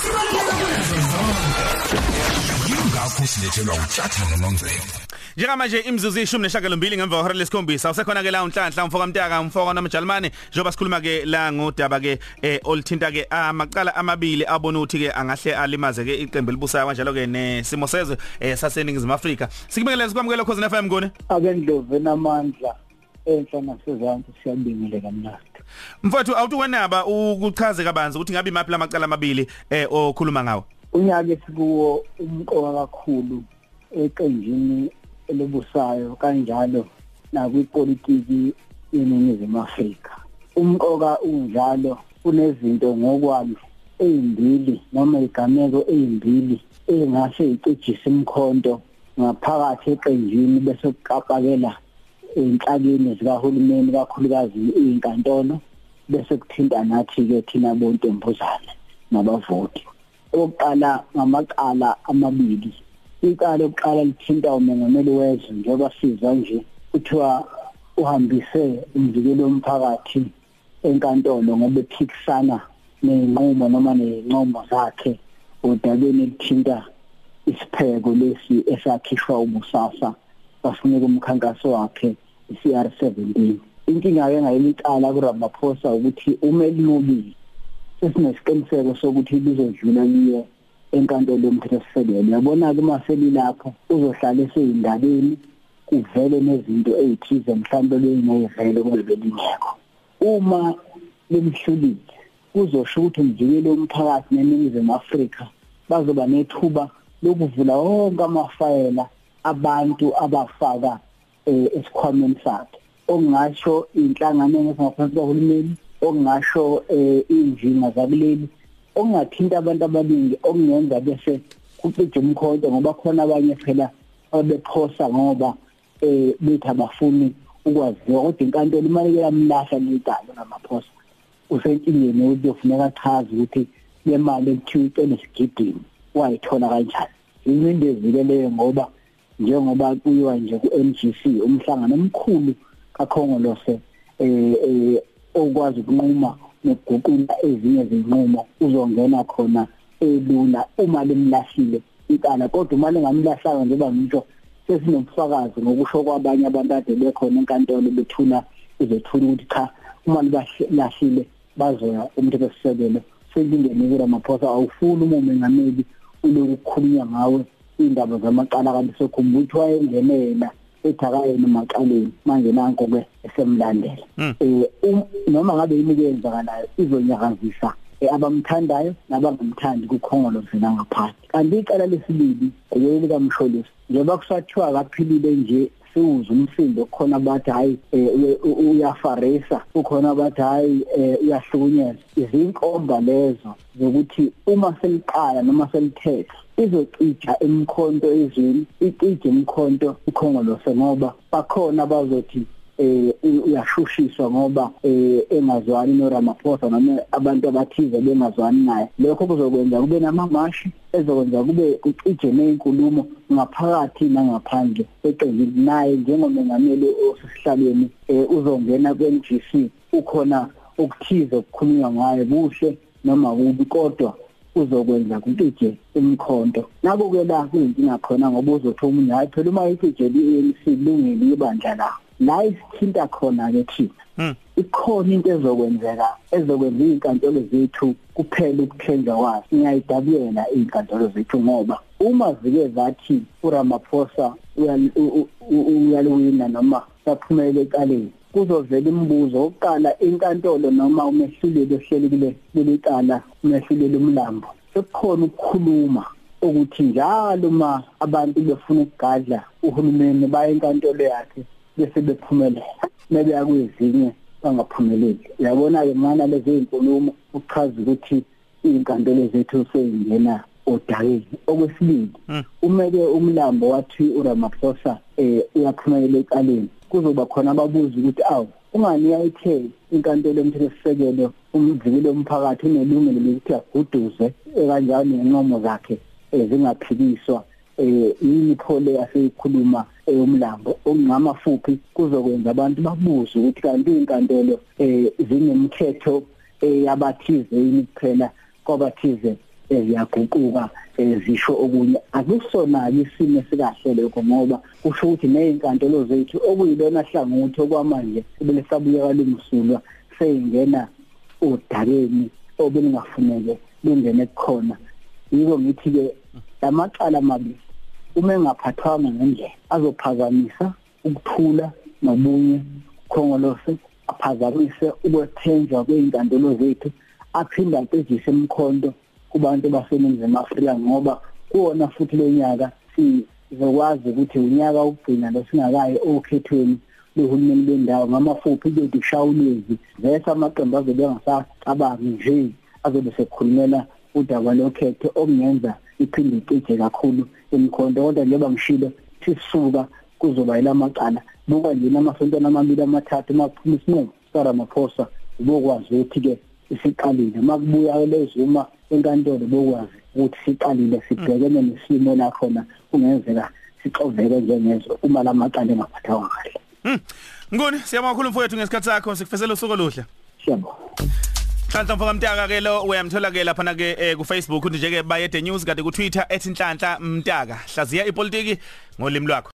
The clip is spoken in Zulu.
sibaluleka kunazo zonke yingakho silethelwa uthatha nomangcebo Njengamanje imzuzu ishumi neshagalombili ngemva kwehora lesikhombisa usekhona ke la unhlanhla umfoka mtaka umfoka noMjalmane njoba sikhuluma ke la ngodaba ke eh olithinta ke amaqala amabili abona ukuthi ke angahle alimaze ke iqembu elibusayo kanjalo ke nesimo sezwe eh saseningizimu Afrika. Sikubingelele sikwamukela khosini FM ngone akendlovu enamandla enhla nasezantsi siyabingelela kamnandi. Mfowethu awuthi wenaba ukuchaze kabanzi ukuthi ngabe imaphi lamaqala amabili eh okhuluma ngawo? Unyaka esikuwo umqoka kakhulu eqenjini elibusayo kanjalo nakwipolitiki yeningizimu Afrika. Umqoka unjalo kunezinto ngokwami ezimbili noma igameko ezimbili engase icijise imkhonto ngaphakathi eqenjini bese kuqapakela enhlakeni zikahulumeni kakhulukazi izinkantolo bese kuthinta nathi ke thina bontombuzane nabavoti. Oqala ngamaqala amabili icala lokuqala lithinta umongameli wezwe njengoba sizwa nje kuthiwa uhambise umvikelo womphakathi enkantolo ngoba ephikisana nenqumo noma nencomo zakhe odabeni elithinta isipheko lesi esakhishwa ubusasa basinika umkhankaso wakhe iCR17 inkinga ke ngayilicala kuRamaphosa ukuthi uma elinqobile sesinesiqiniseko sokuthi lizodlula liye enkantolo yomthethosisekelo yabona ke maseli lapho uzohlala eseyindabeni kuvele nezinto ezithize mhlawumbe bengayivele kube lingekho uma limhlulile kuzosho ukuthi umjikelo womphakathi neningizimu Afrika bazoba nethuba lokuvula wonke amafayela abantu abafaka esikhwameni sakhe. Okungasho inhlangano ngaphansi kahulumeni okungasho injinga zakuleli okungathinta abantu abaningi okungenza bese kucije umkhonto ngoba khona abanye phela abephosa ngoba eh bethi abafuni ukwaziwa kodwa inkantolo imali yamlahla licala ngamaphosa. Usenkingeni ukuthi ufuneka achaze ukuthi le mali ekuthiwa icela isigidini wayithola kanjani. Izinto ezileleyo ngoba njengoba kuyiwa nje ku-NGC umhlangano omkhulu kakhongolose eh okwazi ukunquma nokuguqula ezinye izinqumo uzongena khona elula uma lemlahlile icala. Kodwa uma lengamlahlanga njengoba ngisho sesinobufakazi ngokusho kwabanye abantu ade bekhona enkantolo bethula izethula ukuthi cha uma libahlile bazoya umthetho sisekelo sekindeni kura maphosa awufuni uma umengameli uloku kukhulunywa ngawe. Indaba zamaqala kanti sokhumbula ukuthi wayengene yena ethakayeni emaqaleni manje nanko ke esemlandela. Eh noma ngabe yini kuyenzakalayo izonyakazisa abamthandayo nabangamthandi kukhongolo zina ngaphansi kanti icala lesibili yeli kamsholisi njengoba kusathiwa kaphilile nje siwuza umsindo khona abathi hayi uyafarisa. Ukhona abathi hayi uyahlukunyezwa. Izinkomba lezo zokuthi uma seliqala noma selithetha izocija emkhonto ezweni icije emkhonto ikhongolose ngoba bakhona abazothi eh uyashushiswa ngoba eh engazwani noRamaphosa noma abantu abathize bengazwani naye. Lokho kuzokwenza kube namamashi ezokwenza kube kucije nezinkulumo ngaphakathi nangaphandle. Eqenjini naye njengomengameli osihlalweni uzongena kweNGC ukhona ukuthize ukukhulunywa ngayo kuhle noma kubi kodwa uzokwenza kucije imkhonto nabo ke la kuyinkinga khona ngoba uzothi umunye hayi phela uma icije le-ANC lungile ibandla la la isithinta khona ke thina ikhona into ezokwenzeka ezokwenza izinkantolo zethu kuphela ukuthenjwa kwazo ngiyayidabuyela izinkantolo zethu ngoba uma zike zathi uRamaphosa uyalwina noma saphumelela ekaleni kuzovela imibuzo oqala inkantolo noma umehluleli ohleli kule lelicala umehluleli umlambo. Sekukhona ukukhuluma ukuthi njalo ma abantu befuna ukugadla uhulumeni baya enkantolo yakhe bese bephumelela. Bebeya kwezinye bangaphumeleli. Uyabona ke mana lezi inkulumo uchaza ukuthi izinkantolo zethu sezingena odakeni okwesibili umeke umlambo wathi uRamaphosa eh uyaphumelela ekaleni kuzoba khona ababuza ukuthi awu ungani yayithe inkantolo yomthethosisekelo umvikelo womphakathi unelungelo lokuthi aguduze kanjalo nenqomo zakhe zingaphikiswa eh yini phole yaseyikhuluma eyomlambo okungamafuphi kuzokwenza abantu babuze ukuthi kanti inkantolo eh zinemthetho eyabathize yini kuphela kwabathize eziyaguquka zisho okunye. Akusona isimo esikahle lokho ngoba kusho ukuthi nezinkantolo zethu okuyilona hlangothi okwamanje ebele sabuya kalungisulwa seyingena odakeni obelingafuneke lungene khona yiko ngithi ke lamacala amabili uma engaphathwanga ngendlela azophazamisa ukuthula nobunye khongolose aphazamise ukwethenjwa kwezinkantolo zethu aphinda acijise emkhonto kubantu baseningizimu Afrika ngoba kuona futhi lonyaka sizokwazi ukuthi unyaka ugcina lesingakayi okhethweni lohulumeni bendawo ngamafuphi bethi shawulezi bese amaqembu azobe angasacabangi nje azobe sekhulumela udaba lokhetho okungenza iphinde icije kakhulu emkhonto. Kodwa njengoba ngishilo sisuka kuzoba yilamacala buka nje namasontwana amabili amathathu makuphuma isinqumo saRamaphosa ubokwazi ukuthi ke isiqalile makubuya lezuma enkantolo bokwazi ukuthi siqalile sibhekene nesimo la khona kungenzeka sixoveke njengezwe uma lamacala engaphathwa kahle Hmm. Nguni siyabonga kakhulu mfowethu ngesikhathi sakho sikufisela usuku oluhle. Siyabonga. Nhlanhla mfoka mtaka ke lo uyamthola ke lapha na ke eh, ku Facebook uthi nje ke bayede news kade ku Twitter @nhlanhla mtaka. Hlaziya ipolitiki ngolimi lwakho.